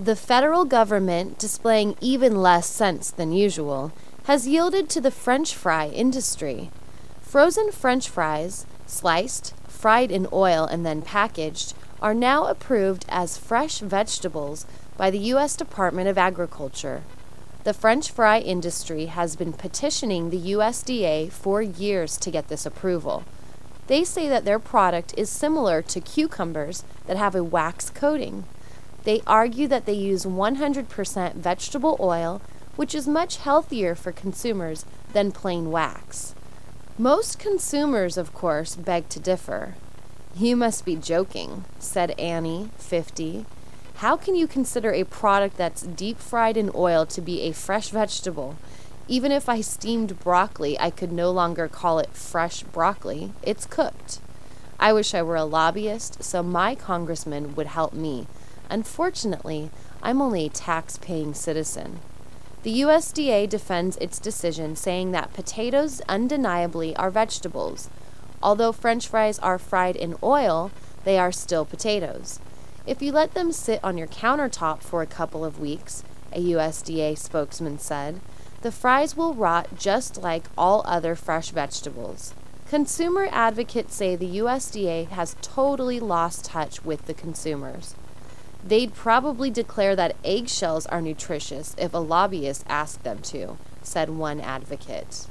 The federal government, displaying even less sense than usual, has yielded to the French fry industry. Frozen French fries, sliced, fried in oil, and then packaged, are now approved as fresh vegetables by the U.S. Department of Agriculture. The French fry industry has been petitioning the USDA for years to get this approval. They say that their product is similar to cucumbers that have a wax coating. They argue that they use 100% vegetable oil, which is much healthier for consumers than plain wax. Most consumers, of course, beg to differ. You must be joking, said Annie, 50. How can you consider a product that's deep fried in oil to be a fresh vegetable? Even if I steamed broccoli, I could no longer call it fresh broccoli. It's cooked. I wish I were a lobbyist so my congressman would help me. Unfortunately, I'm only a tax paying citizen. The USDA defends its decision, saying that potatoes undeniably are vegetables. Although french fries are fried in oil, they are still potatoes. If you let them sit on your countertop for a couple of weeks, a USDA spokesman said, the fries will rot just like all other fresh vegetables. Consumer advocates say the USDA has totally lost touch with the consumers. They'd probably declare that eggshells are nutritious if a lobbyist asked them to, said one advocate.